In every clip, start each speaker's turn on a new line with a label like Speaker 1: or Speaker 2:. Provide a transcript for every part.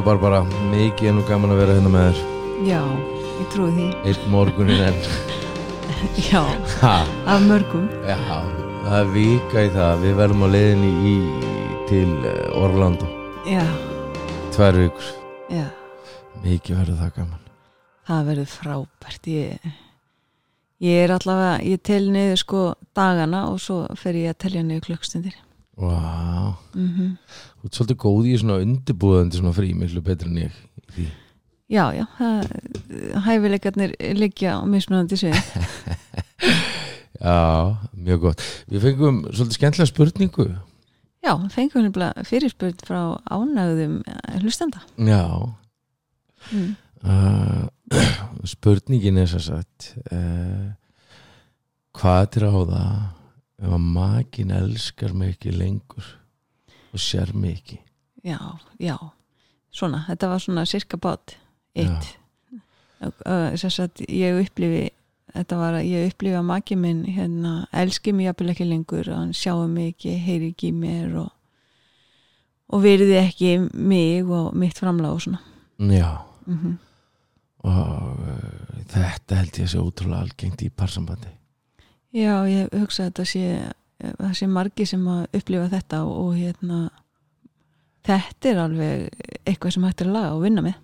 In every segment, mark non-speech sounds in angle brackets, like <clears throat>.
Speaker 1: Já, já, bara bara mikið er nú gaman að vera hérna með þér.
Speaker 2: Já, ég trúi því.
Speaker 1: Eitt morgunin en <laughs>
Speaker 2: Já,
Speaker 1: ha,
Speaker 2: af mörgum.
Speaker 1: Já, það er vika í það. Við verðum á leiðinni í, til eh, Orlando.
Speaker 2: Já,
Speaker 1: Tvær vikur.
Speaker 2: Já,
Speaker 1: Mikið verður það gaman.
Speaker 2: Það verður frábært. Ég, ég er allavega ég tel niður sko dagana og svo fer ég að telja niður klukkstundir
Speaker 1: Vá,
Speaker 2: mm
Speaker 1: þú ert svolítið góð í svona undirbúðandi svona frí Miklu betur en ég.
Speaker 2: Já, já, hæfileikarnir liggja á mismunandi svið <laughs>
Speaker 1: Já, mjög gott. Við fengum svolítið skemmtilega spurningu.
Speaker 2: Já, fengum nefnilega fyrirspurn frá ánægðum hlustenda
Speaker 1: Já.
Speaker 2: Mm.
Speaker 1: uh, <clears throat> Spurningin er svo sagt uh, Hvað er til að hóða ef að makin elskar mig ekki lengur og sér mig ekki.
Speaker 2: Já, já, svona, þetta var svona cirka bát eitt. Að ég upplifi þetta var að ég upplifi að maki minn hérna, elski mig jafnvel ekki lengur og hann sjáu mig ekki, heyri ekki mér og, og veriði ekki mig og mitt framlega og svona.
Speaker 1: Já,
Speaker 2: mm
Speaker 1: og uh, þetta held ég að sé ótrúlega algengt í parsambandi
Speaker 2: Já, ég hugsa að þetta sé það sé margi sem að upplifa þetta og, og hérna þetta er alveg eitthvað sem hægt er að laga og vinna með.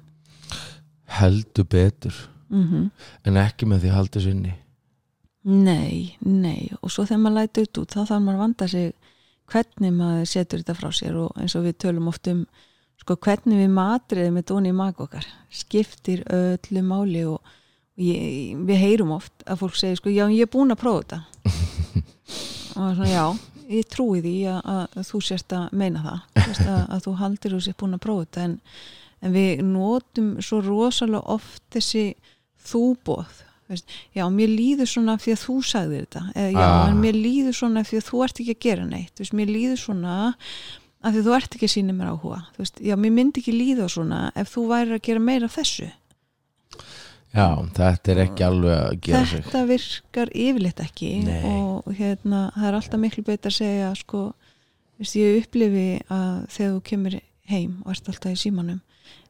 Speaker 1: Heldur betur.
Speaker 2: Mm
Speaker 1: en ekki með því að halda þessu inni.
Speaker 2: Nei, nei. Og svo þegar maður lætur þetta út þá þarf maður að vanda sig hvernig maður setur þetta frá sér og eins og við tölum oft um sko hvernig við matriðum með dóni í mag okkar skiptir öllu máli og ég, við heyrum oft að fólk segir sko já ég er búin að prófa þetta. <laughs> Og svona já ég trúi því að, að þú sérst að meina það Vist, að, að þú haldir þú sérst búin að prófa þetta. En, en við notum svo rosalega oft þessi þúbóð já, mér líður svona fyrir að þú sagðir þetta eða já,
Speaker 1: Ah.
Speaker 2: en mér líður svona fyrir að þú ert ekki að gera neitt veist, mér líður svona að því þú ert ekki að sína mér áhuga Þú veist, já, mér myndi ekki líða svona ef þú væri að gera meira af þessu
Speaker 1: Já, þetta er ekki alveg að gera sig.
Speaker 2: Þetta virkar yfirleitt ekki
Speaker 1: Nei.
Speaker 2: og hérna, það er alltaf miklu betur að segja sko, veist, ég upplifi að þegar þú kemur heim og ert alltaf í símanum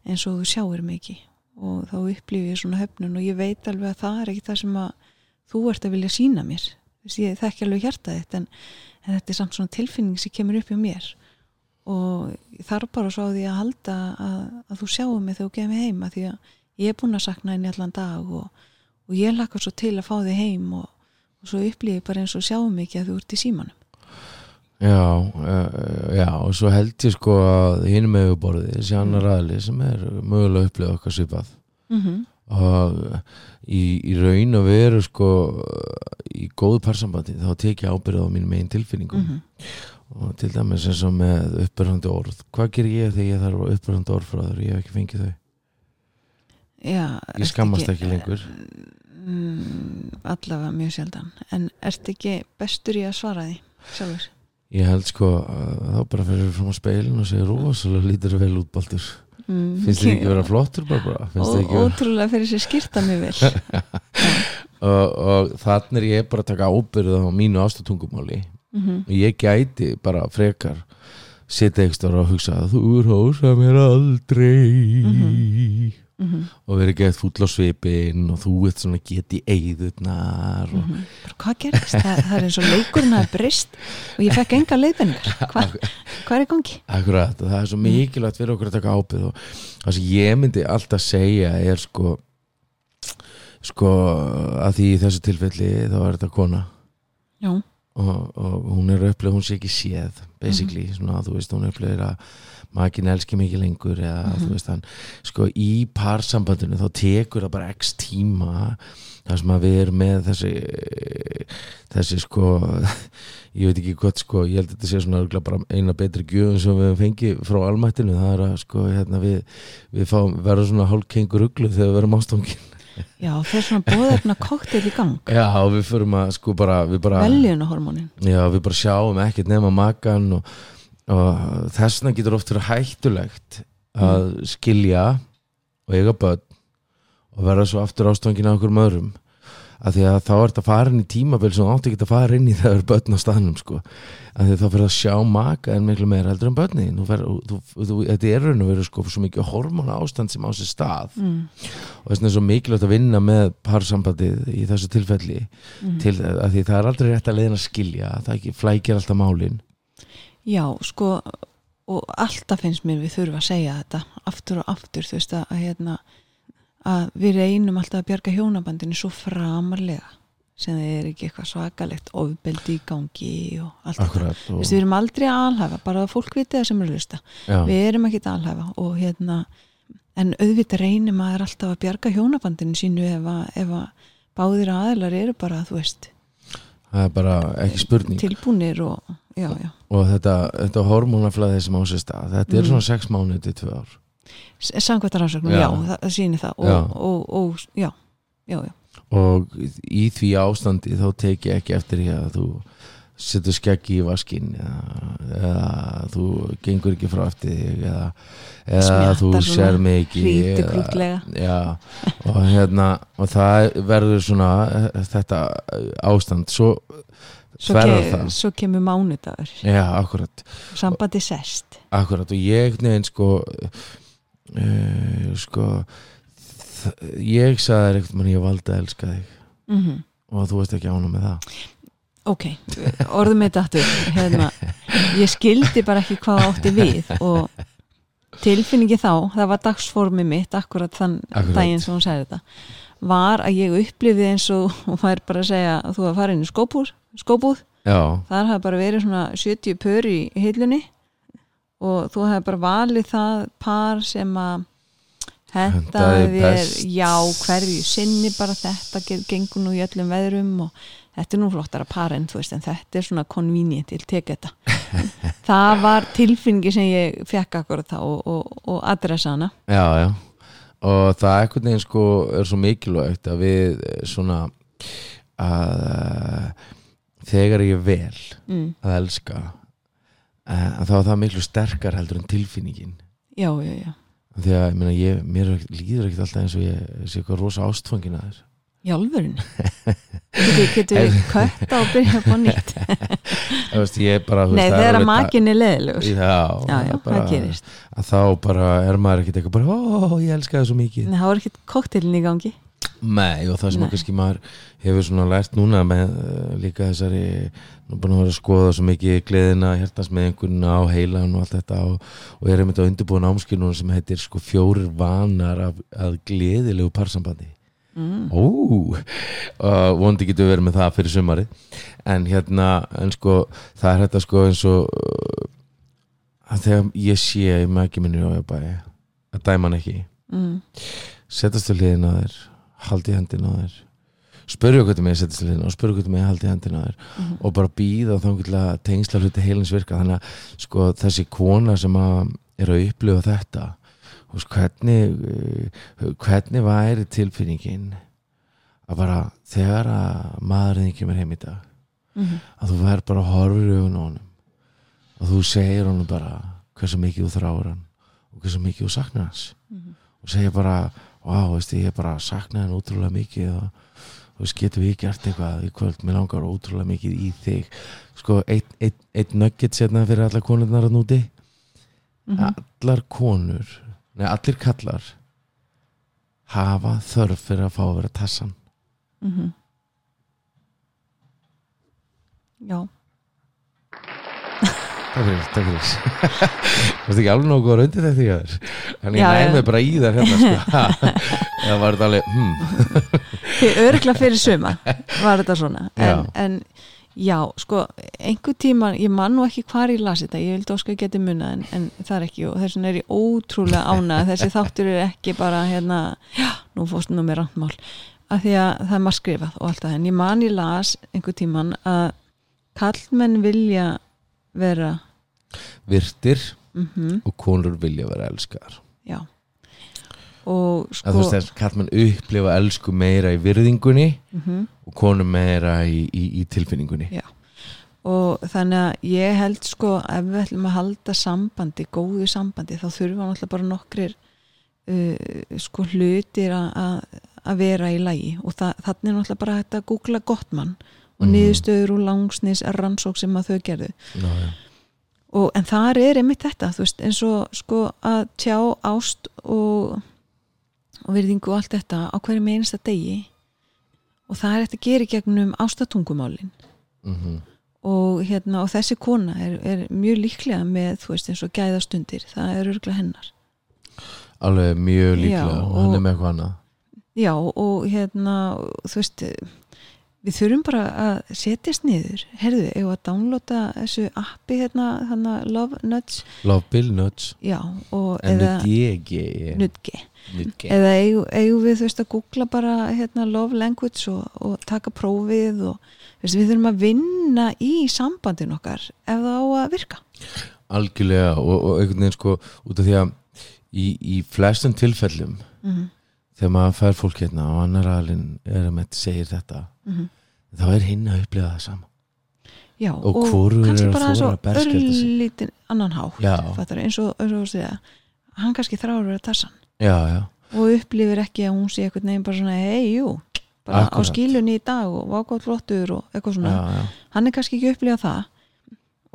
Speaker 2: eins og þú sjáir ekki og þá upplifi ég svona höfnun og ég veit alveg að það er ekki það sem að þú ert að vilja sína mér. Veist, ég þekki alveg hjarta þitt en, en þetta er samt svona tilfinning sem kemur upp hjá mér. Og þarf bara svo á því að halda að, að þú sjáum mig þegar þú kemur heim að því að ég er búin að sakna henni allan dag og, og ég lakka svo til að fá þig heim og, og svo upplýði bara eins og sjáum ekki að þú ert í símanum.
Speaker 1: Já, uh, já, og svo held ég sko að hinn með borðið, þessi annar aðli sem er mögulega upplifað okkar svipað.
Speaker 2: Mm -hmm.
Speaker 1: og í, í raun og veru sko í góðu parsambandi þá tek ég ábyrðað á mín megin tilfinningum.
Speaker 2: Mhm.
Speaker 1: og til dæmis eins og með uppbyrðandi orð. Hvað ger ég þegar ég þarf uppbyrðandi orð frá þér og ég hef ekki fengið þau
Speaker 2: Já,
Speaker 1: ég skammast ekki lengur.
Speaker 2: Mm, allavega mjög sjaldan. En ert ekki bestur í að svara því sjálfur?
Speaker 1: Ég held sko þá bara fyrir fram á speilin og segir rosalega lítur vel út baldur.
Speaker 2: Mm,
Speaker 1: finnst þið ekki vera flottur bara, ekki
Speaker 2: ótrúlega fyrir sér skýrta mig vel. <laughs>
Speaker 1: Og, og þannig er ég bara að taka ábyrðu á mínu ástatungumáli.
Speaker 2: Mm
Speaker 1: og ég gæti bara frekar setja ekstra og hugsa að þú rosa mér aldrei
Speaker 2: Mhm.
Speaker 1: og verið gett fúll á svipin og þú ert svona get í eigðurnar og
Speaker 2: Mhm. hvað gerist? Það, það er eins og leikurinn að brist og ég fekk enga leiðbenningar <laughs> hvað, hvað er gangi?
Speaker 1: akkurat, það er svo mikilvægt fyrir okkur að taka ábyrð og það sem ég myndi alltaf segja er sko sko að því í þessu tilfelli þá er þetta kona
Speaker 2: Já,
Speaker 1: og, og hún er upplega, hún sé ekki séð basically, svona þú veist, hún upplega að makin elski mikið lengur eða þú veist hann, sko í parsambandinu þá tekur það bara x tíma þar sem að við erum með þessi þessi sko <laughs> ég veit ekki hvað sko, ég held að þetta sé svona bara eina betri gjöfum sem við fengið frá almættinu, það er að sko hérna við, við fáum, verðum svona hálfkengur uglu þegar við verum ástofngin <laughs>
Speaker 2: já þeir svona bóðefna koktel í gang.
Speaker 1: Já, við förum að sko bara, bara
Speaker 2: veljunahormónin
Speaker 1: Já, við bara sjáum ekkert nema makan og, og þessna getur oft verið hættulegt að skilja og eiga börn og verða svo aftur ástofangin af okkur öðrum að því að þá er þetta farin í tímabil sem átti ekki að fara inn í þegar það börn á staðnum sko. að því að þá fyrir að sjá maka en miklu meira heldur en börni þú fer, þú, þú, þetta er raun og verið sko, svo mikið hormona ástand sem á sér stað
Speaker 2: mm.
Speaker 1: og þess vegna er svo mikilvægt að vinna með parsambandið í þessu tilfelli
Speaker 2: Mm.
Speaker 1: til að því það er aldrei rétt að leiðin að skilja það ekki flækir alltaf málin
Speaker 2: Já, sko og alltaf finnst mér við þurfa að segja þetta aftur og aftur, þú veist að, að, hérna, að við reynum alltaf að bjarga hjónabandinu svo framarlega sem það er ekki eitthvað svakalegt ofbeldi í gangi og allt þetta.
Speaker 1: Akkurat
Speaker 2: Þú
Speaker 1: og,
Speaker 2: veist, við erum aldrei að alhæfa, bara að fólk viti það sem er að hlusta.
Speaker 1: Já,
Speaker 2: við erum ekki að alhæfa og hérna en auðvitað reynir maður alltaf að bjarga hjónabandinu sínu ef að, ef að báðir aðeilar eru bara, þú veist
Speaker 1: það er bara ekki spurning.
Speaker 2: Tilbúnir og já, já,
Speaker 1: og þetta, þetta hormonaflæði sem á sér stað þetta er
Speaker 2: Mm.
Speaker 1: svona sex mánuði til tvö ár.
Speaker 2: Samkvæmt rannsóknum,
Speaker 1: Já.
Speaker 2: já, það, það sýnir það. Og, og, og,
Speaker 1: og í því ástandi þá tek ég ekki eftir því að þú setur skeggi í vaskinn eða, eða þú gengur ekki frá eftir þig eða, eða þú sér mig ekki eða- já, og hérna og það verður svona þetta ástand svo
Speaker 2: svo,
Speaker 1: þverrar
Speaker 2: ke
Speaker 1: það.
Speaker 2: svo kemur mánudagur.
Speaker 1: Já, akkurat,
Speaker 2: sambandi sest.
Speaker 1: Akkurat og ég nefn sko uh, sko ég sagði ekkert mann ég valdi að elska þig.
Speaker 2: Mm
Speaker 1: og þú veist ekki ána með það
Speaker 2: ok, orðum með þetta hérna, ég skildi bara ekki hvað átti við og tilfinningi þá, það var dagsformi mitt akkurat þann
Speaker 1: Akkurat.
Speaker 2: daginn sem hún sagði þetta var að ég upplifið eins og hún fær bara að segja að þú var farin í skópúð, skópúð.
Speaker 1: Já,
Speaker 2: þar hafði bara verið svona 70 pör í hillunni og þú hafði bara valið það par sem að
Speaker 1: hentaði
Speaker 2: þér já, hverju sinni bara þetta ge- gengur nú í öllum veðrum og þetta er nú flottara par en þú veist en þetta er svona convenient, ég tek þetta. <laughs> Það var tilfinningi sem ég fekk akkurat þá og, og, og adressa hana.
Speaker 1: Já, já. Og það einhvern veginn sko er svo mikilvægt að við eh, svona að eh, þegar ég er vel
Speaker 2: mm.
Speaker 1: að elska eh, að þá er það miklu sterkar heldur en tilfinningin.
Speaker 2: Já, já, já.
Speaker 1: Því að ég meina, ég, mér ekkert- líður ekkert alltaf eins og ég sé eitthvað rosa ástfangin að þér
Speaker 2: í alvörun getur, við kötta og byrja upp á nýtt? <laughs>
Speaker 1: Veist, ég bara
Speaker 2: nei,
Speaker 1: veist, er
Speaker 2: þegar að makin er leðilegur já,
Speaker 1: já,
Speaker 2: já,
Speaker 1: bara,
Speaker 2: það gerist.
Speaker 1: að þá bara er maður ekkert eitthvað bara, ó, ég elska það svo mikið.
Speaker 2: Nei, það var ekkert koktelin í gangi.
Speaker 1: Nei, og það sem
Speaker 2: Nei.
Speaker 1: að kannski maður hefur svona lært núna með uh, líka þessari, nú búin að vera að skoða svo mikið gleðina, hjertans með einhverjuna á heilan og allt þetta og, og er einmitt á undirbúin ámskilunum sem heitir sko fjórir vanar af, að gleðilegu parsambandi
Speaker 2: mm.
Speaker 1: Ó, og vondi getur verið með það fyrir sumarið en hérna, en sko það er þetta sko eins og uh, að þegar ég sé í mæki minni og ég bara að dæma hann ekki
Speaker 2: Mm.
Speaker 1: setjast til hliðin á þér haldi hendin á þér spurðu hvað með setjast til hliðin og spurðu hvað með haldi hendin á þér
Speaker 2: Mhm.
Speaker 1: og bara býða þá til að tengsla hluti heilins virka þannig að sko þessi kona sem að er að upplifa þetta veist, hvernig eh, hvernig væri tilfinningin að bara þegar að maðurinn kemur heim í dag
Speaker 2: Mhm.
Speaker 1: að þú verð bara að horfa í augun honum og þú segir honum bara hversu mikið þú þráir hann og hversu mikið þú saknar hans
Speaker 2: Mhm.
Speaker 1: og segja bara, wow, veist, ég er bara saknað hann ótrúlega mikið og þú veist, getur við gert eitthvað í kvöld mér langar ótrúlega mikið í þig sko, eitt, eitt, eitt nugget setna fyrir allar konurnar að núti
Speaker 2: Mhm.
Speaker 1: allar konur nei, allir kallar hafa þörf fyrir að fá að vera tassan
Speaker 2: Mhm. já
Speaker 1: Takk fyrir, takk fyrir <laughs> Þú veist ekki alveg nógu góður undir þetta í þér En ég
Speaker 2: Já, já.
Speaker 1: næmi bara í þær hérna sko. <laughs> <laughs> Það var þetta alveg hmm.
Speaker 2: Fyrir örgla fyrir suma var þetta svona en, en já, sko, einhver tíma ég man nú ekki hvar ég las þetta ég vildi óska að geti munna en, en það er ekki og þess vegna er ég ótrúlega ána þessi þáttur er ekki bara hérna, já, nú fórst nú með randmál af því að það er maður skrifað og allt það en ég man ég las einhver tíman að kallmenn vilja vera
Speaker 1: Virtir
Speaker 2: mhm,
Speaker 1: og konur vilja vera elskar
Speaker 2: já og
Speaker 1: að þú veist
Speaker 2: sko
Speaker 1: að kallmenn upplifa elsku meira í virðingunni
Speaker 2: mhm.
Speaker 1: og konur meira í, í, í tilfinningunni.
Speaker 2: Já. og þannig að ég held sko ef við ætlum að halda sambandi góðu sambandi þá þurfa náttúrulega bara nokkrir uh, sko hlutir að- vera í lægi og það, þannig er náttúrulega bara að googla Gottmann og
Speaker 1: Mhm.
Speaker 2: niðurstöður og langsnis rannsók sem að þau gerðu.
Speaker 1: Já, já,
Speaker 2: og, en þar er einmitt þetta veist, eins og sko að tjá ást og, og virðingu og allt þetta á hverjum einasta degi. Og það er þetta að gera gegnum ástatungumálin.
Speaker 1: Mhm,
Speaker 2: og, hérna, og þessi kona er, er mjög líklega með þú veist eins og gæðastundir. Það er örgulega hennar.
Speaker 1: Alveg mjög líklega.
Speaker 2: Já,
Speaker 1: og hann er með eitthvað annað.
Speaker 2: Já og hérna þú veist við þurfum bara að setjast niður. Herðu, ef að downloada þessu appi hérna, hérna Love Nudge
Speaker 1: Love Bill Nuts.
Speaker 2: Já, og
Speaker 1: en
Speaker 2: Nudge
Speaker 1: Nudge
Speaker 2: eða eigum, við þú veist að googla bara hérna love language og, og taka prófið og veist, við þurfum að vinna í sambandin okkar ef það á að virka.
Speaker 1: Algjörlega og, og einhvern veginn sko út af því að í, í flestum tilfellum
Speaker 2: mm
Speaker 1: þegar maður fær fólk hérna og annar alinn er að með segir þetta
Speaker 2: -hmm.
Speaker 1: Þá er hinn að upplifa það sama.
Speaker 2: Já,
Speaker 1: Og hvorugur
Speaker 2: kannski bara eins og örlítinn annan hátt
Speaker 1: Já.
Speaker 2: fattar, eins og, og segja, hann kannski þráur að tassan
Speaker 1: já, já,
Speaker 2: og upplifir ekki að hún sé eitthvað nefn bara svona hei, jú, bara á
Speaker 1: Akkurat.
Speaker 2: skílunni í dag og vákátt flottur og eitthvað svona.
Speaker 1: Já, já.
Speaker 2: hann er kannski ekki upplifað það.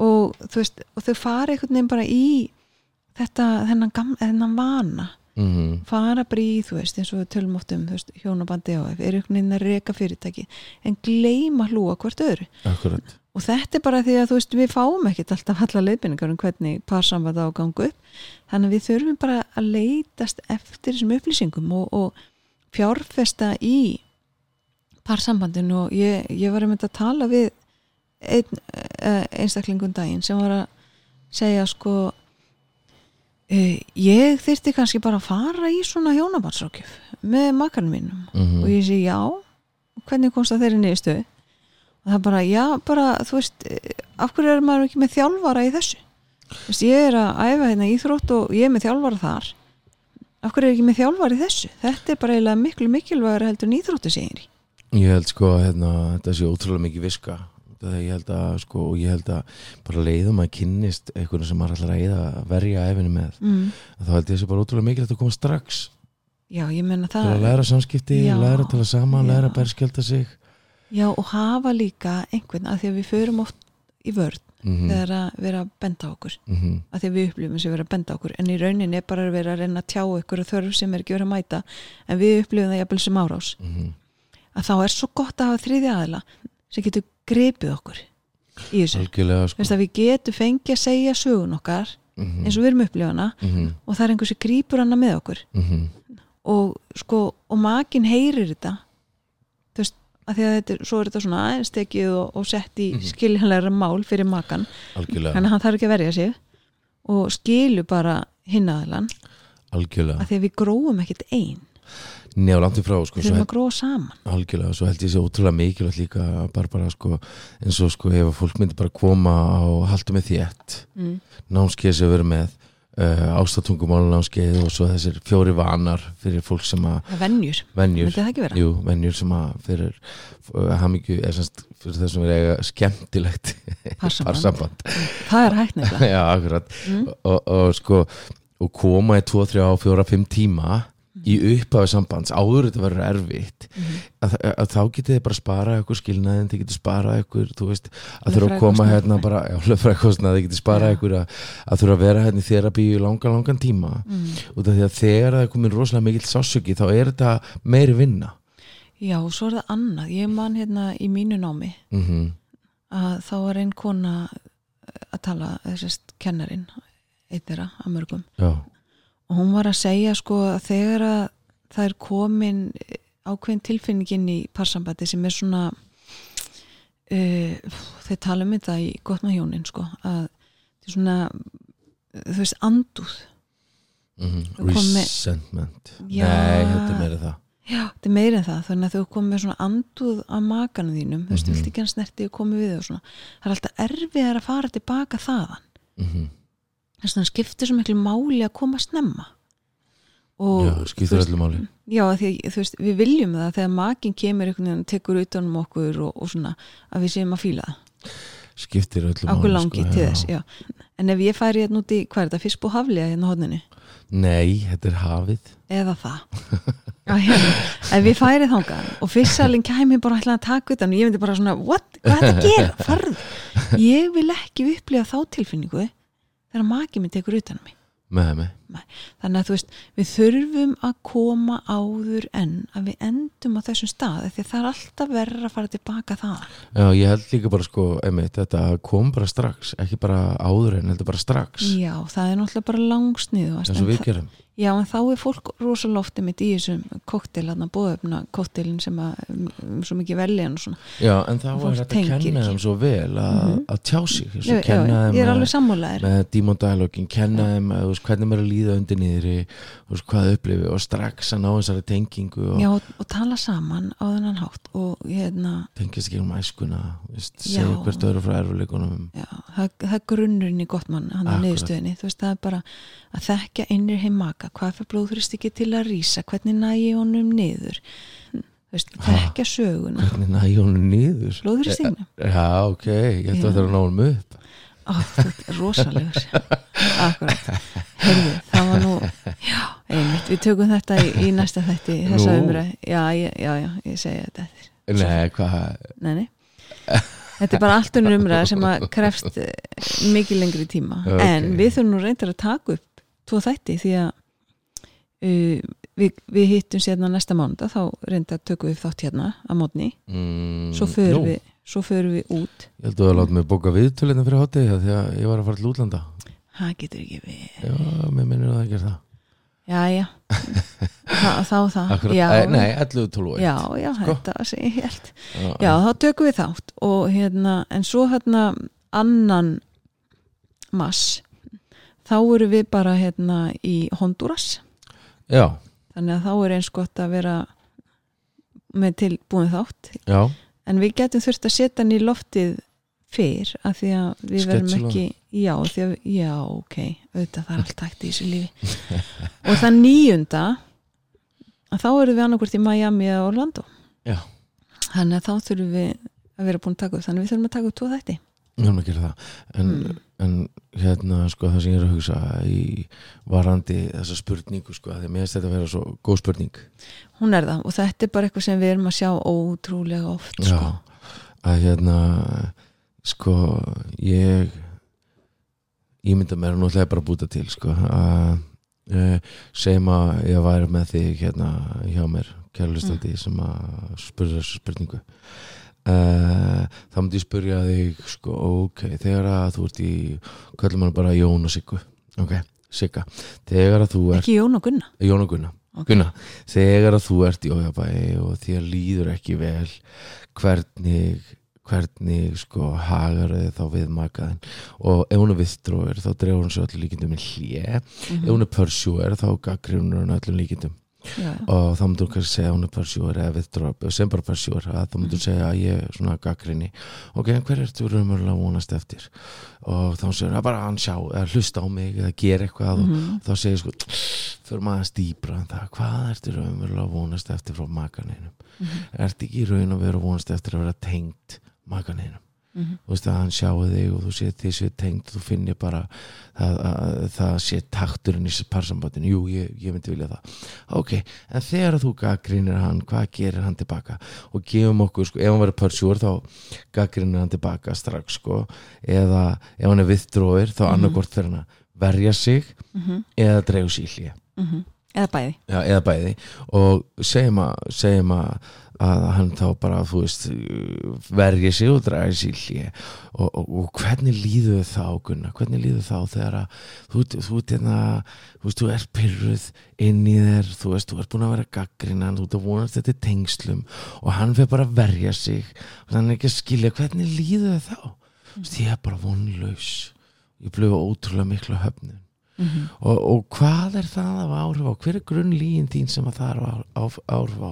Speaker 2: Og þú veist, og þau fara einhvern veginn bara í þetta, þennan, gam, þennan vana
Speaker 1: Mm
Speaker 2: fara bara í, þú veist, eins og við tölum oft um veist, hjónabandi á er einhvern veginn að reka fyrirtæki, en gleyma hlúa hvert öðru.
Speaker 1: Akkurat.
Speaker 2: Og þetta er bara því að þú veist, við fáum ekkert alltaf alla leiðbynningar um hvernig parsamband á að ganga upp. Þannig að við þurfum bara að leitast eftir þessum upplýsingum og, og fjárfesta í parsambandinu. Og ég, ég var einmitt að tala við einn uh, einstaklingun daginn sem var að segja sko ég þyrfti kannski bara að fara í svona hjónabandsrákjöf með makarnum mínum.
Speaker 1: Mm
Speaker 2: og ég sé já hvernig komst það þeirri niðurstöðu? Og það bara, já, bara, þú veist eh, af hverju er maður ekki með þjálfara í þessu? Þú veist, ég er að æfa hérna íþrótt og ég er með þjálfara þar. Af hverju er ekki með þjálfara í þessu? Þetta er bara eiginlega miklu mikilvægur heldur en íþróttu segir
Speaker 1: Ég held sko að hérna, þetta sé ótrúlega mikið viska það ég held að sko og ég held að bara leiðum að kynnist einhvern sem maður ætlar að eyða að verja efinu með
Speaker 2: mm.
Speaker 1: þá held ég sé bara ótrúlega mikilvægt að koma strax
Speaker 2: já, ég menna
Speaker 1: til að
Speaker 2: það
Speaker 1: læra samskipti,
Speaker 2: Já.
Speaker 1: læra að tala saman
Speaker 2: Já.
Speaker 1: læra að berskjölda sig
Speaker 2: já, og hafa líka einhvern að því að við förum oft í vörn
Speaker 1: mm
Speaker 2: þegar að vera að benda okkur
Speaker 1: -hmm.
Speaker 2: að því að við upplifum sem vera að benda okkur en í rauninni er bara að vera að reyna að tjá ykkur þörf sem er ekki verið að mæta en við upplifum það jafnvel sem árás
Speaker 1: Mhm.
Speaker 2: að þá er svo gott að hafa þriði aðila sem getur gripið okkur í þessu.
Speaker 1: Sko.
Speaker 2: við getum fengið að segja sögun okkar
Speaker 1: Mhm.
Speaker 2: eins og við erum upplifana
Speaker 1: Mhm.
Speaker 2: og það er einhver sem grýpur hana með okkur.
Speaker 1: Mhm.
Speaker 2: og sko, og makin heyrir þetta. Þú veist, að því að þetta er, svo er þetta svona aðeins tekið og, og sett í
Speaker 1: Mhm.
Speaker 2: skiljanlegra mál fyrir makan hann þarf ekki að verja sig og skilur bara hinn aðlan
Speaker 1: algjörlega.
Speaker 2: Að því að við gróum ekkert ein
Speaker 1: Njá, langt í frá sko,
Speaker 2: við
Speaker 1: svo
Speaker 2: þurfum að gróa saman
Speaker 1: Algjörlega, svo held ég sé ótrúlega mikilvægt líka bara, bara sko, eins og sko ef að fólk myndi bara koma og halda með þétt
Speaker 2: mm.
Speaker 1: námskeið sem við erum með uh, ástatungumál námskeið og svo þessir fjóri vanar fyrir fólk sem að
Speaker 2: það er venjur, myndi það ekki vera?
Speaker 1: jú, venjur sem að fyrir uh, hamingju, er semst fyrir þessum við eiga skemmtilegt
Speaker 2: Parsamband. það er hægt nefnilega <laughs>
Speaker 1: Já, akkurat
Speaker 2: Mm.
Speaker 1: og, og sko og koma í 2, 3, 4, 5 tíma í upphafi sambands áður þetta verður erfitt
Speaker 2: Mhm.
Speaker 1: að, að, að þá getið þið bara spara ykkur skilnaðin þið getið spara ykkur, þú veist að þurfa að koma hérna bara, já, lögfræðikostnað þið getið spara
Speaker 2: Já.
Speaker 1: ykkur að, að þurfa að vera hérna í þerapíu í langan, langan tíma.
Speaker 2: Mm.
Speaker 1: út af því að þegar það er komin rosalega mikill sásöki þá er þetta meiri vinna.
Speaker 2: Já, svo er það annað. Ég man hérna í mínu námi
Speaker 1: mm
Speaker 2: að þá var einn kona að tala, þessast kennarin einn þeirra að mörgum.
Speaker 1: Já,
Speaker 2: og hún var að segja sko að þegar að það er komin ákveðin tilfinningin í parsambandi sem er svona uh, þeir tala um þetta í gott með hjónin sko að þetta er svona þú veist anduð
Speaker 1: mm
Speaker 2: með-
Speaker 1: resentment.
Speaker 2: Já.
Speaker 1: nei, þetta er meira það.
Speaker 2: Já, þetta er meira það þannig að þú komið svona anduð af makanum þínum þú veist,
Speaker 1: Mhm.
Speaker 2: vilt ekki hann snerti og komið við og svona. Það er alltaf erfið að fara tilbaka þaðan.
Speaker 1: Mm
Speaker 2: þess að það skiptir svo miklu máli að koma snemma. Og
Speaker 1: já, skiptir öllu máli.
Speaker 2: Já, því þú veist, við viljum það þegar makin kemur einhvern veginn tekur utanum okkur og, og svona að við séum að fíla það.
Speaker 1: Skiptir öllu máli
Speaker 2: okkur langi
Speaker 1: sko,
Speaker 2: til
Speaker 1: já.
Speaker 2: þess, já. En ef ég færi hérna út í, hvað er þetta, fyrst búið haflega hérna á hodninu,
Speaker 1: nei, þetta er hafið.
Speaker 2: Eða það. <laughs> Að hérna, ef ég færi þangað og fyrstsalinn kæmi bara að taka utan og ég myndi bara svona, what, hvað er þetta að gera? Farðu, ég vil ekki upplifa þá tilfinningu þegar maki minn tekur utan á mig.
Speaker 1: Með mig
Speaker 2: þannig að þú veist, við þurfum að koma áður en að við endum á þessum stað, því að það er alltaf verður að fara tilbaka það
Speaker 1: Já, ég held líka bara sko, einmitt, þetta kom bara strax, ekki bara áður en heldur bara strax,
Speaker 2: Já, það er náttúrulega bara langsnið
Speaker 1: eins og við gerum
Speaker 2: Já, en þá er fólk rosalofti mitt í þessum koktel, hann að bóðöfna koktelin sem að, um, svo mikið velja.
Speaker 1: Já, en þá er þetta að kenna þeim svo vel að,
Speaker 2: Mhm.
Speaker 1: að tjá sig,
Speaker 2: Já, já,
Speaker 1: kenna þeim
Speaker 2: ég er alveg sammálaðir.
Speaker 1: með Demon Dialogin, kenna þeim hvernig maður er að líða undir niðri þú veist, hvað upplifi og strax að ná þessari tengingu og
Speaker 2: Já, og, og tala saman á þennan hátt og hérna,
Speaker 1: tengist ekki um æskuna veist, segja hvert öðru frá erfuleikunum
Speaker 2: já, það, það er grunnurinn í gott mann, hann er niðurstöðinni, þú veist, það er bara að þekka innir heim maka, hvað fyrir blóðþurist ekki til að rýsa, hvernig nægi honum niður, þekka söguna,
Speaker 1: hvernig næ honum niður?
Speaker 2: Blóðþuristingnum.
Speaker 1: Já, ok, ég
Speaker 2: Já.
Speaker 1: að það er að ná honum upp
Speaker 2: rosalegur. Heyrðu, það var nú Já, einmitt, við tökum þetta í, í næsta þætti þessa umræð já, já, já, ég segi þetta
Speaker 1: Nei, hvað?
Speaker 2: Nei, nei. Þetta er bara allt unnur umræð sem að krefst eh, mikið lengri tíma.
Speaker 1: Ok.
Speaker 2: en við þurfum nú reyndar að taka upp tvo þætti því að uh, við, við hittum sérna næsta mánda þá reyndar tökum við þátt hérna að mótni,
Speaker 1: mm,
Speaker 2: svo
Speaker 1: nú,
Speaker 2: við svo förum við út.
Speaker 1: Ég held að það láta mig bóka viðtölina fyrir hátegi því að ég var að fara til útlanda.
Speaker 2: Það getur ekki við
Speaker 1: Já, mér minnir að það gera það.
Speaker 2: Já, já. Þa, Þá það
Speaker 1: Akkurat,
Speaker 2: já,
Speaker 1: eh, Nei, 11, 12 og
Speaker 2: já,
Speaker 1: eitt.
Speaker 2: já,
Speaker 1: Sko.
Speaker 2: þetta sem ég held
Speaker 1: Já,
Speaker 2: Já, þá tökum við þátt. Og hérna, en svo hérna annan mass þá eru við bara hérna í Honduras.
Speaker 1: Já,
Speaker 2: þannig að þá er eins gott að vera með tilbúin þátt.
Speaker 1: Já,
Speaker 2: en við getum þurft að setja hann í loftið fyrr af því að við verðum ekki já, því að, já, ok. Auðvitað það er allt hægt í þessu lífi. <laughs> Og það nýjunda að þá erum við annarkvort í Miami eða Orlando.
Speaker 1: Já.
Speaker 2: þannig að þá þurfum við að vera búin að taka upp þannig að við þurfum að taka upp tvo þætti
Speaker 1: erum að gera það en,
Speaker 2: Mm.
Speaker 1: en hérna, sko, það sem ég er að hugsa í varandi þessa spurningu, sko, að mér finnst þetta að vera svo góð spurning
Speaker 2: hún er það og þetta er bara eitthvað sem við erum að sjá ótrúlega oft
Speaker 1: Já,
Speaker 2: sko.
Speaker 1: að hérna sko, ég ég mynda mér að náttúrulega bara að búta til, sko að uh, segjum að ég væri með þig hérna hjá mér kærlustandi
Speaker 2: Mm.
Speaker 1: sem að spurði þessu spurningu uh, þá myndi ég spurja þig sko, ok, þegar að þú ert í kallum hann bara Jón og Siggu. Ok, Sigga, þegar að þú ert
Speaker 2: ekki Jón og Gunna?
Speaker 1: Jón og Gunna.
Speaker 2: Ok.
Speaker 1: Gunna, þegar að þú ert í ójabæi og þér líður ekki vel hvernig hvernig sko hagar þið þá við makaðin og ef hún er viðstróir þá dreifur hún sér öllum líkindum í hlje ef hún er pörsjúer þá gaggrínur hún öllum líkindum
Speaker 2: já,
Speaker 1: og þá myndur hún kannski segja að hún er pörsjúer eða viðstróir, sem bara pörsjúer að þá myndur segja að ég er svona gaggrinni ok, en hver ertu raunverulega að vonast eftir? Og þá segir hann bara hann sjá eða hlusta á mig eða gera eitthvað. Og
Speaker 2: Mhm.
Speaker 1: þá segir sko fyrir maður að stýpra en það. Hvað ertu raunverulega vonast eftir frá makaninum
Speaker 2: Mhm.
Speaker 1: ertu ekki raun að vera vonast eftir að vera tengt makaninum
Speaker 2: Mhm.
Speaker 1: þú veist að hann sjáu þig og þú sé því sé tengt þú finnir bara það, að, það sé takturinn í parsambandinu jú, ég, ég myndi vilja það ok, en þegar þú gaggrínir hann hvað gerir hann tilbaka og gefum okkur, sko, ef hann verður pörsjúr þá gaggrínir hann tilbaka strax sko, eða ef hann er viðdróir þá
Speaker 2: Mhm.
Speaker 1: annarkort fyrir hann að verja sig eða dreifu sér í hlje
Speaker 2: Mhm. Eða bæði.
Speaker 1: Já, eða bæði. Og segjum að, segjum að, að hann þá bara þú veist, vergi sig og dragi sig í hlje og, og, og hvernig líður þá Gunnar, hvernig líður þá þegar að þú, þú, þú, hérna, þú veist, þú er pyrruð inn í þér, þú veist, þú ert búin að vera gaggrinnan, þú ert að vonast þetta í tengslum og hann fyrir bara að verja sig. Og hann er ekki að skilja hvernig líður þá? Þú veist, ég er bara vonlaus. Ég bleið ótrúlega mikla höfnun
Speaker 2: Mhm.
Speaker 1: og, og hvað er það af áhrif á hver er grunnlíin þín sem að það er á, áhrif á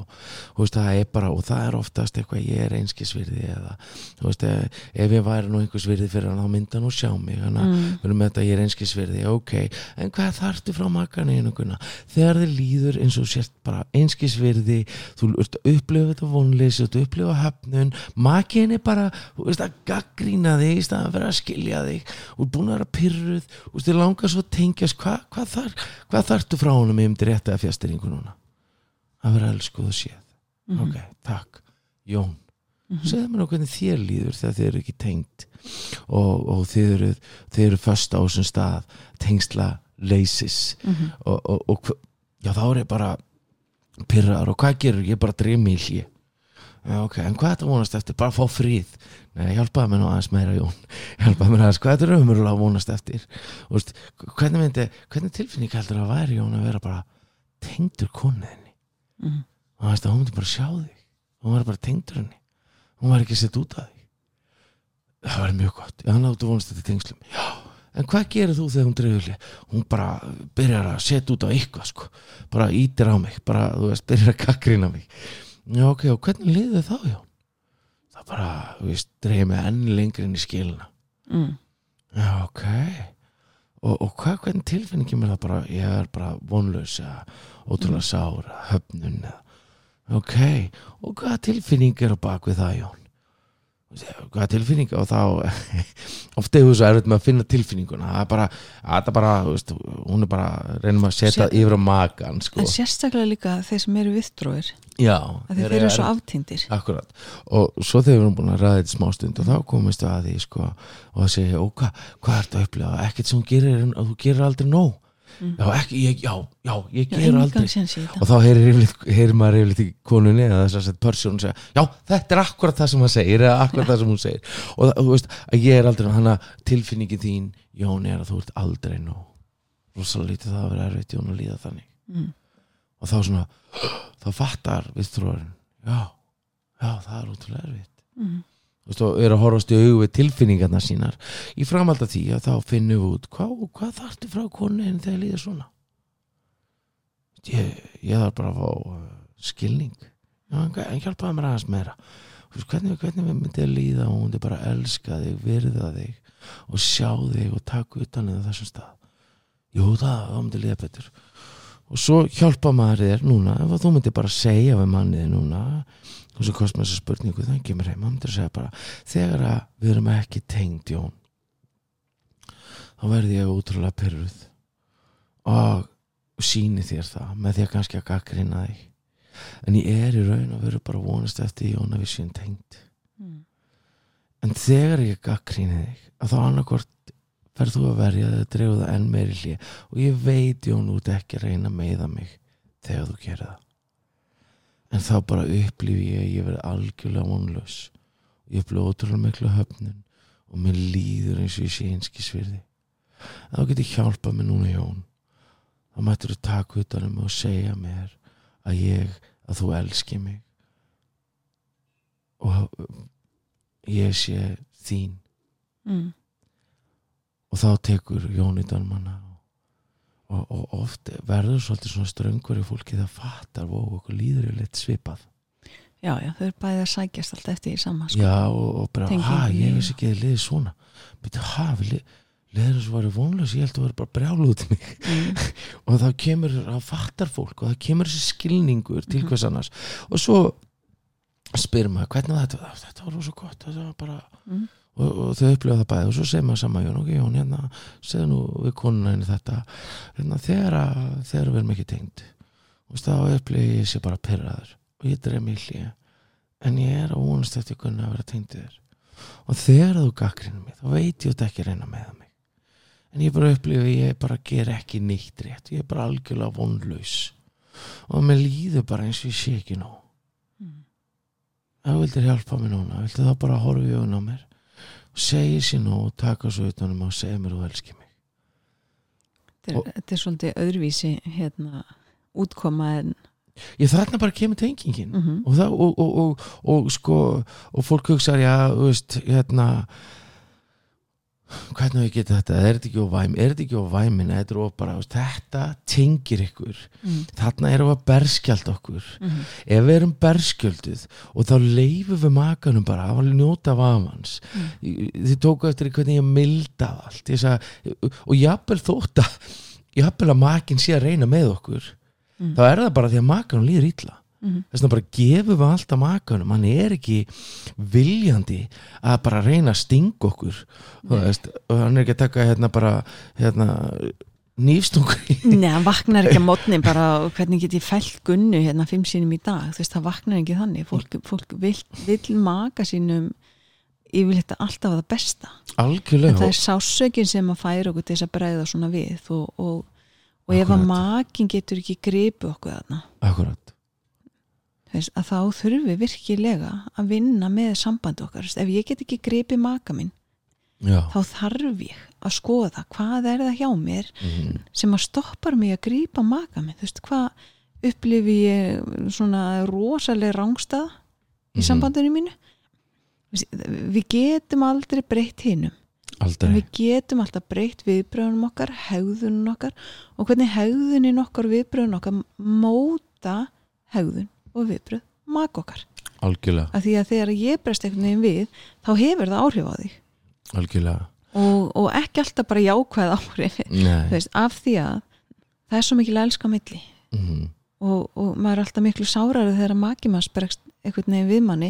Speaker 1: veist, það er bara, og það er oftast eitthvað ég er einskisvirði eða veist, ef, ef ég væri nú einhversvirði fyrir hann þá myndi hann nú sjá mig að
Speaker 2: Mm.
Speaker 1: þetta ég er einskisvirði, ok en hvað þarftu frá makkan einuguna þegar þið líður eins og sért bara einskisvirði, þú ert að upplifa þetta vonleysi, þú ert að upplifa höfnun makin er bara, veist að gaggrína þig í staðan fyrir að skilja þig og búin að vera pyrruð, veist, þið langar svo að tengjast, hvað hva þar, hvað þarftu frá honum um til rétta að fjastýringu núna? Að vera elskuð og séð.
Speaker 2: Mhm.
Speaker 1: ok, takk, Jón segðu mér nú hvernig þér líður þegar þið eru ekki tengt og, og þið eru þið eru föst á þessum stað tengsla leysis.
Speaker 2: Mhm.
Speaker 1: og, og, og hva- já þá er ég bara pyrraðar og hvað gerur ég bara dreif mig í hlje já, ok, en hvað er þetta vonast eftir? Bara að fá frið. Nei, hjálpaði mér nú aðeins meira Jón. Hjálpaði mér aðeins, hvað er þetta raunverulega að vonast eftir? Veist, hvernig myndi hvernig tilfinning heldur að væri Jón að vera bara tengdur konniðinni
Speaker 2: Mhm.
Speaker 1: og það að hún myndi bara sjá þig. Hún var bara tengdur henni. Hún var ekki sett út af því það var mjög gott, já hann áttu vonast þetta tengslum. Já, en hvað gerir þú þegar hún dreifur hlið hún bara byrjar að setja út á eitthvað sko, bara ítir á mig bara, já ok, og hvernig liðið þá já? Það bara, dreifir mig enn lengri inn í skilina.
Speaker 2: Mm.
Speaker 1: já ok. Og, og hvað, hvernig tilfinningin mér það bara? Ég er bara vonlaus eða ótrúlega sár, eða höfnun eða ok, og hvaða tilfinning er á bak við það Jón? Hvaða tilfinning og þá? <laughs> Oft er þú svo erfitt með að finna tilfinninguna. Það er bara, það er bara veist, hún er bara, reynum að setja
Speaker 2: Sér-
Speaker 1: yfir á makan sko.
Speaker 2: en sérstaklega líka þeir sem eru viðtróir
Speaker 1: já,
Speaker 2: þeir eru svo aftindir
Speaker 1: Akkurat, og svo þegar við erum búin að ræða þetta smá stund og þá komist við að því sko, og það segja, ó, hvað, hvað ertu að upplifa? Ekkert sem þú gerir, en þú gerir aldrei nóg. Já, ekki, ég, já, já, ég
Speaker 2: Já,
Speaker 1: ger aldrei.
Speaker 2: þetta.
Speaker 1: Og þá heyrir, heyrir maður yfirleitt í konunni eða þess að persónu segja, já, þetta er akkurat það sem hann segir eða akkurat <laughs> það sem hún segir. Og það, þú veist, að ég er aldrei hann að tilfinningin þín, Jón, er að þú ert aldrei nóg. Rosalega lítið það að vera erfitt Jón að líða þannig.
Speaker 2: Mm.
Speaker 1: Og þá svona, <gasps> þá fattar við þrórin, já, já, það er útrúlega erfitt.
Speaker 2: Mm.
Speaker 1: þú veist, og er að horfast í augu við tilfinningarna sínar. Í framhald af því að þá finnum við út hvað, hvað þarftu frá konuðin þegar líður svona? Ég, ég þarf bara að fá uh, skilning. Já, en, hjálpaði mér aðeins meira. Hvernig, hvernig við myndið að líða og hún myndi bara elska þig, virða þig og sjá þig og taka utan eða þessum stað? Jú það, þá myndi líða betur og svo hjálpa maður þér núna ef þú myndi bara segja við manniði núna og svo kost með þessa spurningu þannig kemur heim, maður myndir segja bara þegar að við erum ekki tengd Jón þá verði ég útrúlega pyrruð og síni þér það með því að kannski að gaggrina þig en ég er í raun og veru bara vonast eftir Jón að við séum tengd
Speaker 2: Mm.
Speaker 1: en þegar ég gaggríni þig að þá annarkvort verð þú að verja þig að drefa það enn meiri hlið og ég veit Jón út ekki að reyna að meiða mig þegar þú gerir það. En þá bara upplifi ég að ég verð algjörlega vonlaus. Og ég upplifi ótrúlega miklu höfnun. Og mér líður eins og ég sé einskisvirði þá get ég hjálpað mér núna Jón. Þá mættur þú taka utan um mig og segja mér að ég, að þú elski mig. Og ég sé þín.
Speaker 2: Mm.
Speaker 1: Og þá tekur Jón í dálmanna og, og oft verður svolítið svona ströngur í fólki það fattar og okkur líður í leitt svipað
Speaker 2: já, já, þau eru bæði að sækjast alltaf eftir í sama sko.
Speaker 1: já og, og bara, ha, ég veist ekki að þið liðið svona byrju, ha, við li, liður þessu varu vonlaus ég held að það var bara brjálu út mig
Speaker 2: mm. <laughs>
Speaker 1: og þá kemur, þá fattar fólk og það kemur þessi skilningur til
Speaker 2: Mhm.
Speaker 1: hvers annars og svo spyr maður hvernig þetta, þetta var rosa gott þetta var bara
Speaker 2: Mm.
Speaker 1: Og, og þau upplifa það bæði og svo segir maður sama Jón, ok Jón, hérna, segðu nú við konuna henni þetta. Hérna, þegar, að, þegar við erum ekki tengd og þá upplifa ég sé bara pyrraður og ég dreif mig hlýja en ég er að vonast eftir kunna að vera tengd þér. Og þegar þú gaggrinu mig þá veit ég þetta ekki að reyna með mig. En ég bara upplifa að ég bara ger ekki neitt rétt, ég er bara algjörlega vonlaus. Og mér líður bara eins og ég sé ekki nóg.
Speaker 2: Mm.
Speaker 1: þú vildir hjálpa mér núna viltu þá bara horfa í augun á mér og segja sér nú og taka svo utanum og segja mér að þú elski mig.
Speaker 2: Þetta er, þetta er svolítið öðruvísi hérna, útkoma en
Speaker 1: ég þarna bara kemur tengingin
Speaker 2: mm
Speaker 1: og, það, og, og, og, og sko og fólk hugsaður já, veist, hérna hvernig við getum þetta, er þetta ekki á væm er þetta ekki á væmin, þetta er of bara þú veist, þetta tengir ykkur
Speaker 2: Mm.
Speaker 1: þarna erum við að berskjald okkur
Speaker 2: Mhm.
Speaker 1: ef við erum berskjölduð og þá leifum við makanum bara að njóta vafans
Speaker 2: Mm.
Speaker 1: þið tóku eftir hvernig ég mildaði allt ég sagði, og jafnvel þótt að jafnvel að makin sé að reyna með okkur
Speaker 2: Mm.
Speaker 1: þá er það bara því að makanum líður illa
Speaker 2: Mhm.
Speaker 1: þess vegna bara gefum við alltaf makanum. Hann er ekki viljandi að bara reyna að stinga okkur. Veist, og hann er ekki að taka hérna bara hérna nýfstungur
Speaker 2: Nei, hann vaknar ekki að mótni bara hvernig get ég fælt gunnu hérna fimm sínum í dag, þú veist, það vaknar ekki þannig. Fólk, fólk vil, vil maka sínum yfirleitt alltaf að það besta. En
Speaker 1: algjörlega
Speaker 2: það er sásökin sem að færa okkur til þess að bregða svona við og, og, og ef að makin getur ekki gripu okkur þarna.
Speaker 1: Akkurat
Speaker 2: veist, að þá þurfum við virkilega að vinna með sambandi okkar. Veist, ef ég get ekki gripið maka minn
Speaker 1: já,
Speaker 2: þá þarf ég að skoða hvað er það hjá mér
Speaker 1: mm,
Speaker 2: sem að stoppar mig að grípa maka minn. Þú veist, hvað upplifi ég svona rosalega rángstað í
Speaker 1: Mhm.
Speaker 2: sambandinu mínu? Við getum aldrei breytt
Speaker 1: aldrei.
Speaker 2: Við getum alltaf breytt viðbröðunum okkar hegðunum okkar og hvernig hegðunin okkar viðbröðun okkar móta hegðun og viðbröð maka okkar.
Speaker 1: Algjörlega,
Speaker 2: af því að þegar ég breyst einhvern veginn við þá hefur það áhrif á þig.
Speaker 1: Algjörlega.
Speaker 2: Og, og ekki alltaf bara jákvæð <laughs> áhrif. Veist, af því að það er svo mikil elska milli.
Speaker 1: Mm,
Speaker 2: og, og maður er alltaf miklu sárari þegar maki maður einhvern veginn við manni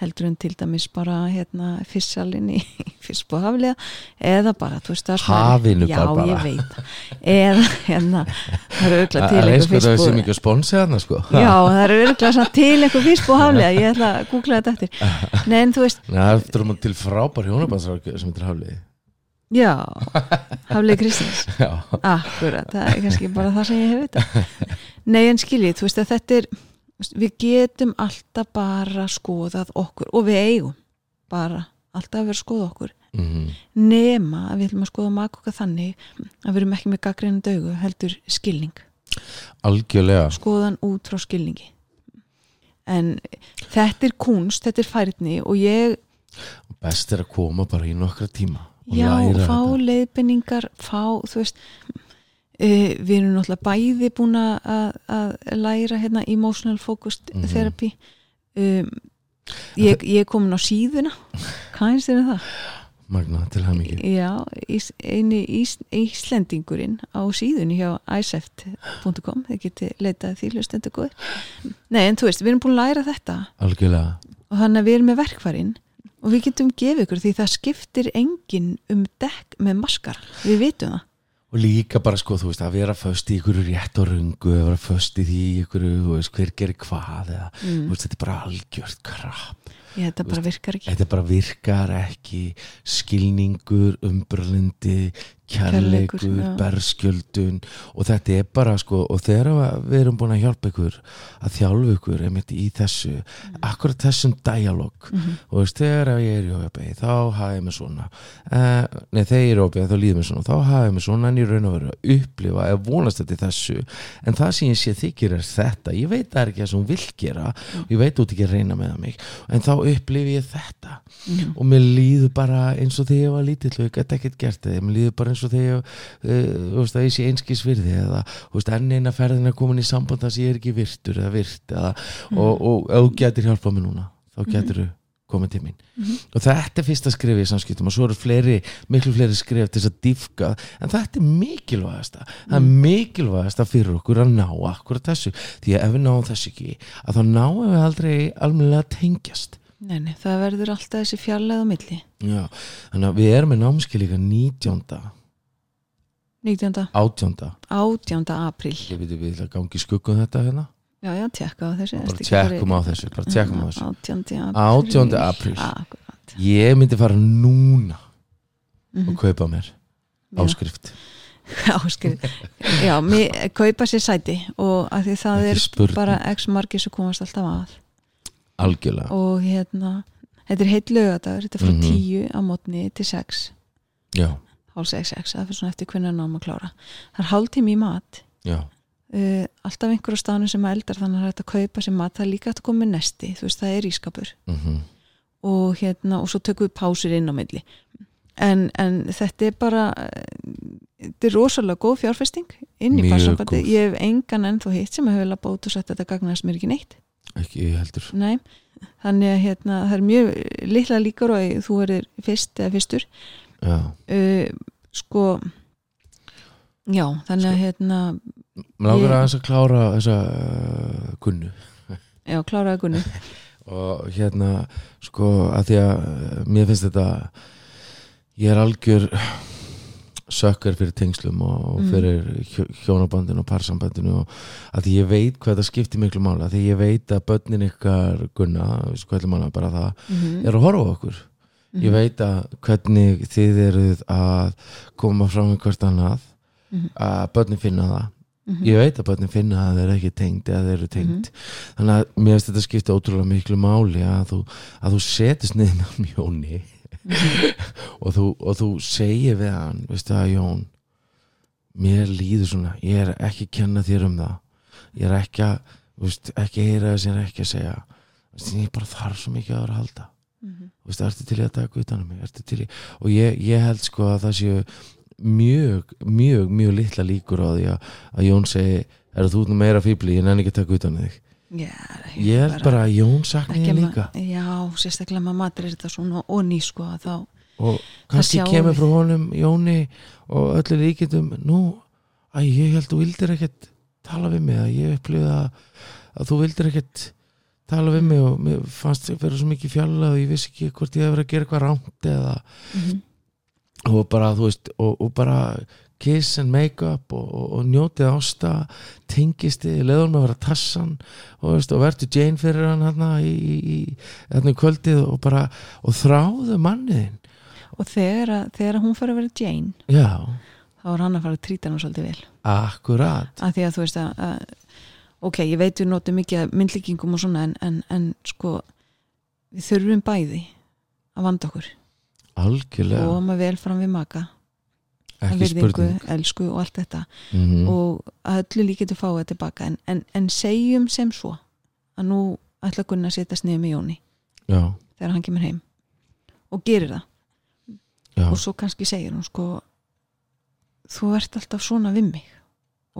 Speaker 2: heldur en til dæmis bara hérna fissalinn í <laughs> fiskbúhaflega eða bara, þú veist sem er-
Speaker 1: Hafinu
Speaker 2: já,
Speaker 1: bara bara.
Speaker 2: ég veit eða hérna það eru auðvitað til
Speaker 1: það er
Speaker 2: einhver
Speaker 1: sko það sem
Speaker 2: fiskbúð
Speaker 1: ekki þarna sko.
Speaker 2: Já, það eru svona til einhver fiskbúhaflega ég ætla að googla þetta eftir. <laughs> Nei, en þú veist,
Speaker 1: það er eftir um til frábær hjónabandsrákjöf sem heitir Hafliði.
Speaker 2: Já Haflega Kristins. <laughs>
Speaker 1: Já,
Speaker 2: Akkurat, það er kannski bara það sem ég hef vita Nei en skiljið, þú veist að þetta er við getum alltaf bara skoðað okkur og við eigum bara alltaf að vera skoða okkur.
Speaker 1: Mm,
Speaker 2: nema að við ætlum að skoða maka okkar þannig að við erum ekki með gaggrinni dögu heldur skilning,
Speaker 1: algjörlega.
Speaker 2: Skoðan út frá skilningi. En þetta er kunst, þetta er færni og ég,
Speaker 1: Best er að koma bara í nokkra tíma og
Speaker 2: já,
Speaker 1: læra
Speaker 2: fá
Speaker 1: þetta.
Speaker 2: leiðbenningar fá, þú veist Uh, við erum náttúrulega bæði búin að, að læra hérna emotional focused
Speaker 1: Mhm.
Speaker 2: therapy. Um, ég, ég er komin á síðuna. Hvað er það?
Speaker 1: Magna, til hann ekki
Speaker 2: Já, ís, eini ís, íslendingurinn á síðunni hjá iseft.com þið geti leitað því hlustendur góður Nei, en þú veist, við erum búin að læra þetta.
Speaker 1: Algjörlega.
Speaker 2: Og þannig að við erum með verkfærin. Og við getum gefið ykkur því það skiptir enginn um dekk með maskara. Við vitum það
Speaker 1: Og líka bara sko, þú veist, að vera föst í ykkur rétt og rungu, að vera föst í því ykkur, veist, hver gerir hvað eða,
Speaker 2: mm.
Speaker 1: veist, þetta er bara algjört krab
Speaker 2: ég, þetta bara virkar ekki.
Speaker 1: Þetta bara virkar ekki. Skilningur, umbröðlindi kærleikur,
Speaker 2: Kærleikur,
Speaker 1: berskjöldun. Og þetta er bara sko, og þegar við erum búin að hjálpa ykkur að þjálfa ykkur einmitt í þessu, akkurat þessum dialog,
Speaker 2: Mhm.
Speaker 1: og veist, þegar ég er í ójöfbegi, þá hafa ég mig svona. Uh, nei, þegar ég er í ójöfbegi, þá líður mér svona. Þá hafa ég mig svona, en ég raun og veru að upplifa eða vonast þetta í þessu. En það sem ég sé þykir er þetta, ég veit það er ekki það sem hún vill gera, ég veit út ekki að reyna með mig, en þá upplifi ég þetta.
Speaker 2: Mhm.
Speaker 1: og mér líður bara eins og þegar ég var lítill og ég gæti ekkert gert það, mér líður bara eins og þegar uh, að ég sé einskis virði eða veist, enn eina ferðin er komin í samband þar sem ég er ekki virtur eða virt eða, og, og ef þú getur hjálpað mér núna þá getur þú komið til mín.
Speaker 2: Mhm.
Speaker 1: og þetta er fyrsta skrif í samskiptum og svo eru fleiri, miklu fleiri skrif til þess að dýfka, en þetta er mikilvægasta. Það er mikilvægasta fyrir okkur að ná akkurat þessu, því að ef við náum þessu ekki, að þá náum við aldrei almennilega að tengjast
Speaker 2: Nei, nei, það verður alltaf þessi fjarlæð á milli
Speaker 1: Já, þannig að við erum með námskil líka 19.
Speaker 2: 19.
Speaker 1: 18.
Speaker 2: 18. apríl
Speaker 1: Ég veit við ætla að gangi í skuggum þetta hérna
Speaker 2: Já, já, tjekka á þessu
Speaker 1: bara tjekkum á þessu, bara tjekkum á þessu
Speaker 2: 18.
Speaker 1: 18. apríl.
Speaker 2: Akkurat
Speaker 1: Ég myndi fara núna og
Speaker 2: Mhm.
Speaker 1: kaupa mér
Speaker 2: Já.
Speaker 1: áskrift <laughs>
Speaker 2: Áskrift Já, mér, kaupa sér sæti og að því það er bara x margir sem komast alltaf að
Speaker 1: algjörlega.
Speaker 2: Og hérna, þetta er heitt lögadagur þetta er frá
Speaker 1: Mhm.
Speaker 2: 10 á mótni til 6
Speaker 1: Já,
Speaker 2: hálf 6, 6, það fyrir svona eftir hvernig náum að klára. Það er hálftími í mat.
Speaker 1: Já,
Speaker 2: uh, alltaf einhver á staðinu sem eldar þannig að það er hægt að kaupa sér mat. Það er líka hægt að koma með nesti, þú veist það er ískapur
Speaker 1: mhm.
Speaker 2: Og hérna og svo tökum við pásur inn á milli. En, en þetta er bara þetta er rosalega góð fjárfesting inn í
Speaker 1: góð.
Speaker 2: ég hef engan ennþá hitt sem hefur lappa út og að þetta gagnaðist mér ekki neitt
Speaker 1: ekki heldur.
Speaker 2: Nei, þannig að hérna, það er mjög litla líkur og að þú erir fyrst eða fyrstur.
Speaker 1: Já,
Speaker 2: uh, sko já, þannig að hérna
Speaker 1: langar
Speaker 2: Ég-
Speaker 1: aðeins að klára þessa uh, kunnu.
Speaker 2: Já, kláraði Gunni <laughs>
Speaker 1: og hérna sko að því að uh, mér finnst þetta ég er algjör sökkar fyrir tengslum og,
Speaker 2: Mm.
Speaker 1: fyrir hjó, hjónabandinu og parsambandinu og að því ég veit hvað það skiptir miklu mála því ég veit að börnin ykkar gunna, sko ætlum hana bara það
Speaker 2: mm
Speaker 1: er að horfa okkur. Ég veit að hvernig þið eruð að koma fram með hvert annað
Speaker 2: Mhm.
Speaker 1: að börnin finna það.
Speaker 2: Mhm.
Speaker 1: ég veit að börnin finna að þeir eru ekki tengd eða þeir eru tengd. Þannig að mér finnst þetta skipta ótrúlega miklu máli að þú, að þú setist niður með mjóni og, þú, og þú segir við hann veistu að Jón mér líður svona, ég er ekki að kenna þér um það. Ég er ekki að veist, ekki að heyra það sem ég er ekki að segja. Veist, ég bara þarf svo mikið að vera að halda.
Speaker 2: Mhm.
Speaker 1: Þú veist, ertu til að taka utan um mig? Og ég, ég held sko að það séu mjög, mjög, mjög litla líkur á því að, að Jón segi er þú meira fíbli, ég nenni ekki að taka utan um þig
Speaker 2: Já,
Speaker 1: ég held bara að Jón
Speaker 2: ekki
Speaker 1: ég líka
Speaker 2: Já, sérstaklega maður matur þetta svona og ný sko að þá
Speaker 1: og kannski kemur frá honum Jóni og öllu líkitum nú, að ég held þú vildir ekkert tala við mig, að ég upplifði að, að þú vildir ekkert tala við mig og mér fannst ég vera svo mikið fjalla og ég vissi ekki hvort ég hefur að gera eitthvað rámt eða
Speaker 2: Mhm.
Speaker 1: og bara þú veist og, og bara kiss and make up og, og, og njótið ásta tengist þið, leður með að vera tassan og, veist, og verður Jane fyrir hann hérna í, í, í í kvöldið og bara og þráðu manniðin
Speaker 2: og þegar, þegar hún fyrir að vera Jane
Speaker 1: já,
Speaker 2: þá er hann að fara að trýta hann svolítið vel.
Speaker 1: Akkurat.
Speaker 2: Að því að þú veist að, að ok, ég veit við notum mikið myndlíkingum og svona en, en, en sko við þurfum bæði að vanda okkur.
Speaker 1: Algjörlega,
Speaker 2: og maður vel fram við maka virðingu, elsku og allt þetta.
Speaker 1: Mm
Speaker 2: og að öllu líkið þú fáið tilbaka. En, en, en segjum sem svo að nú ætla Gunnar að setjast niður með Jóni
Speaker 1: já,
Speaker 2: þegar hann kemur heim og gerir það.
Speaker 1: Já,
Speaker 2: og svo kannski segir hún sko þú ert alltaf svona við mig.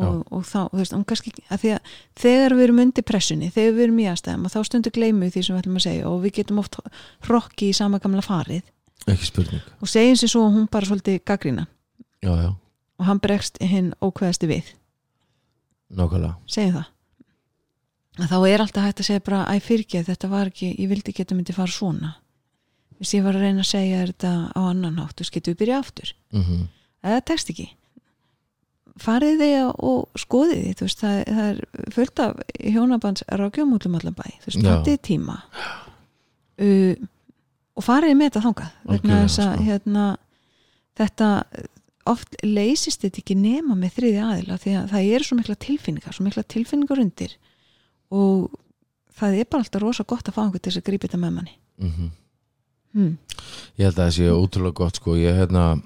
Speaker 2: Og, og þá, þú veist, hún kannski að að þegar við erum undir pressunni þegar við erum í aðstæðum og þá stundu gleymu því sem við ætlum að segja og við getum oft rokki í sama gamla farið.
Speaker 1: Ekki spurning.
Speaker 2: Og segjum sér svo að hún bara svolítið gaggrína
Speaker 1: já, já,
Speaker 2: og hann bregst hinn ókveðasti við.
Speaker 1: Nákvæmlega.
Speaker 2: Segjum það. Að þá er alltaf hægt að segja bara æ fyrirgeð, þetta var ekki, ég vildi að þetta myndi fara svona. Hvis ég var að reyna að segja þetta á annan hátt, þú við byrja aftur?
Speaker 1: Mm
Speaker 2: eða tekst ekki. Farið þið og skoðið þú veist, það, það er fullt af hjónabands rákjum út um allan bæ þú veist, það er tíma. Uh, og farið með þetta þangað þess að
Speaker 1: sko.
Speaker 2: hérna, þetta oft leysist þetta ekki nema með þriði aðila því að það eru svo mikla tilfinningar svo mikla tilfinningar undir og það er bara alltaf rosa gott að fá einhvern til þess að grípa þetta með manni
Speaker 1: -hmm.
Speaker 2: hmm.
Speaker 1: Ég held að það sé ótrúlega gott sko ég hérna,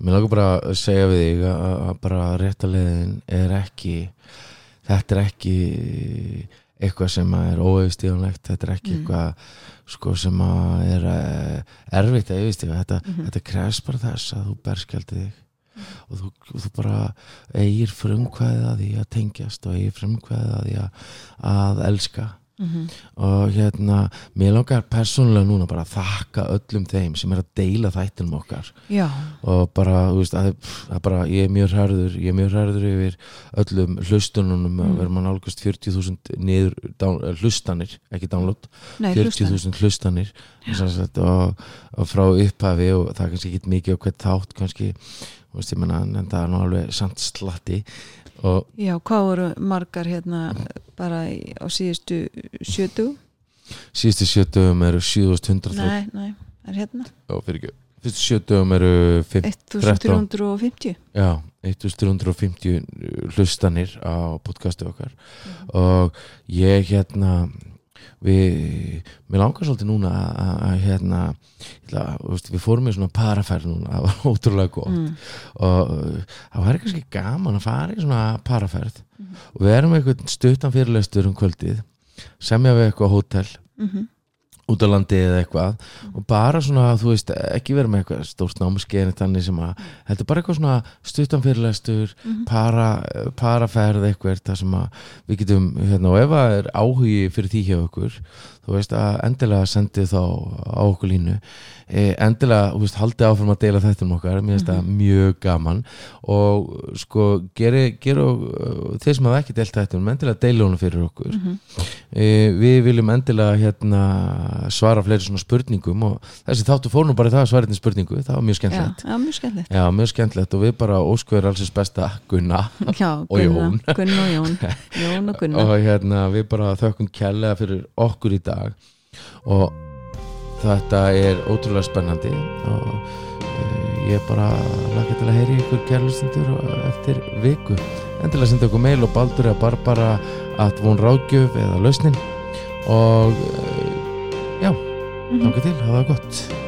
Speaker 1: mér langar bara að segja við þig að, bara réttaleðin er ekki þetta er ekki eitthvað sem er óeifstíðanlegt þetta er ekki
Speaker 2: Mm.
Speaker 1: eitthvað sko sem er eh, erfitt að yfirstíða þetta,
Speaker 2: Mhm.
Speaker 1: þetta krefst bara þess að þú berskjaldi þig og þú, þú bara eigir frumkvæðið að því að tengjast og eigir frumkvæðið að því að, að elska.
Speaker 2: Mm
Speaker 1: og hérna, mér langar persónulega núna bara að þakka öllum þeim sem er að deila þættinum okkar.
Speaker 2: Já,
Speaker 1: og bara, þú veist, að, að bara ég er mjög hræður, ég er mjög hræður yfir öllum hlustununum. Mm. Vera mann álgast 40.000 niður down, eh, hlustanir, ekki download.
Speaker 2: Nei, hlusta
Speaker 1: 40.000 hlustanir. og, og frá upphafi og það er kannski ekki mikið á hvert þátt kannski, þú veist, ég menna en það er nú alveg samt slatti. Og
Speaker 2: Já, hvað voru margar hérna bara í, á síðustu sjötu?
Speaker 1: síðustu sjötugum eru 7100
Speaker 2: Nei, nei, er hérna.
Speaker 1: Já, fyrir ekki. Fyrstu sjötugum eru 5,
Speaker 2: 1350
Speaker 1: já, 1350 hlustanir á podcastu okkar. Og ég hérna við, mér langar svolítið núna að, hérna ætla, veist, við fórum í svona paraferð núna það var <laughs> ótrúlega gott
Speaker 2: mm.
Speaker 1: og það væri kannski gaman að fara í svona paraferð
Speaker 2: Mhm.
Speaker 1: og við erum eitthvað stuttan fyrirlestur um kvöldið semja við eitthvað hótel
Speaker 2: Mm
Speaker 1: út á landi eða eitthvað. Og bara svona, þú veist, ekki vera með eitthvað stórt námskeið þannig sem að heldur bara eitthvað svona stuttanfyrirlestur para, paraferð eitthvað það sem að við getum, hérna, og ef það er áhugi fyrir því hjá okkur þú veist, að endilega sendi þá á okkur línu. E, endilega, þú veist, haldið áfram að deila þetta um okkar, mér finnst það mjög gaman. Og sko geri, geri og þeir sem hafa ekki deilt þetta um endilega deila honum fyrir okkur. E, við viljum endilega hérna svara fleiri svona spurningum og þessi þáttu fór nú bara það að svara þetta spurningu, það var mjög
Speaker 2: já,
Speaker 1: skemmtilegt.
Speaker 2: já, mjög skemmtilegt.
Speaker 1: Já, mjög skemmtilegt. Og við bara óskverðum allsins besta Gunna
Speaker 2: já, <laughs>
Speaker 1: Og Jón.
Speaker 2: Gunna, og Jón. Jón og Gunna. <laughs>
Speaker 1: Og hérna við bara þökkum kærlega fyrir okkur í dag og þetta er ótrúlega spennandi og uh, ég bara laka til að heyri ykkur kærlustundur eftir viku. Endilega senda okkur mail og baldur eða barbara at von ráðgjöf eða lausnin. Og uh, já,
Speaker 2: Mhm.
Speaker 1: þannig til, hafa það gott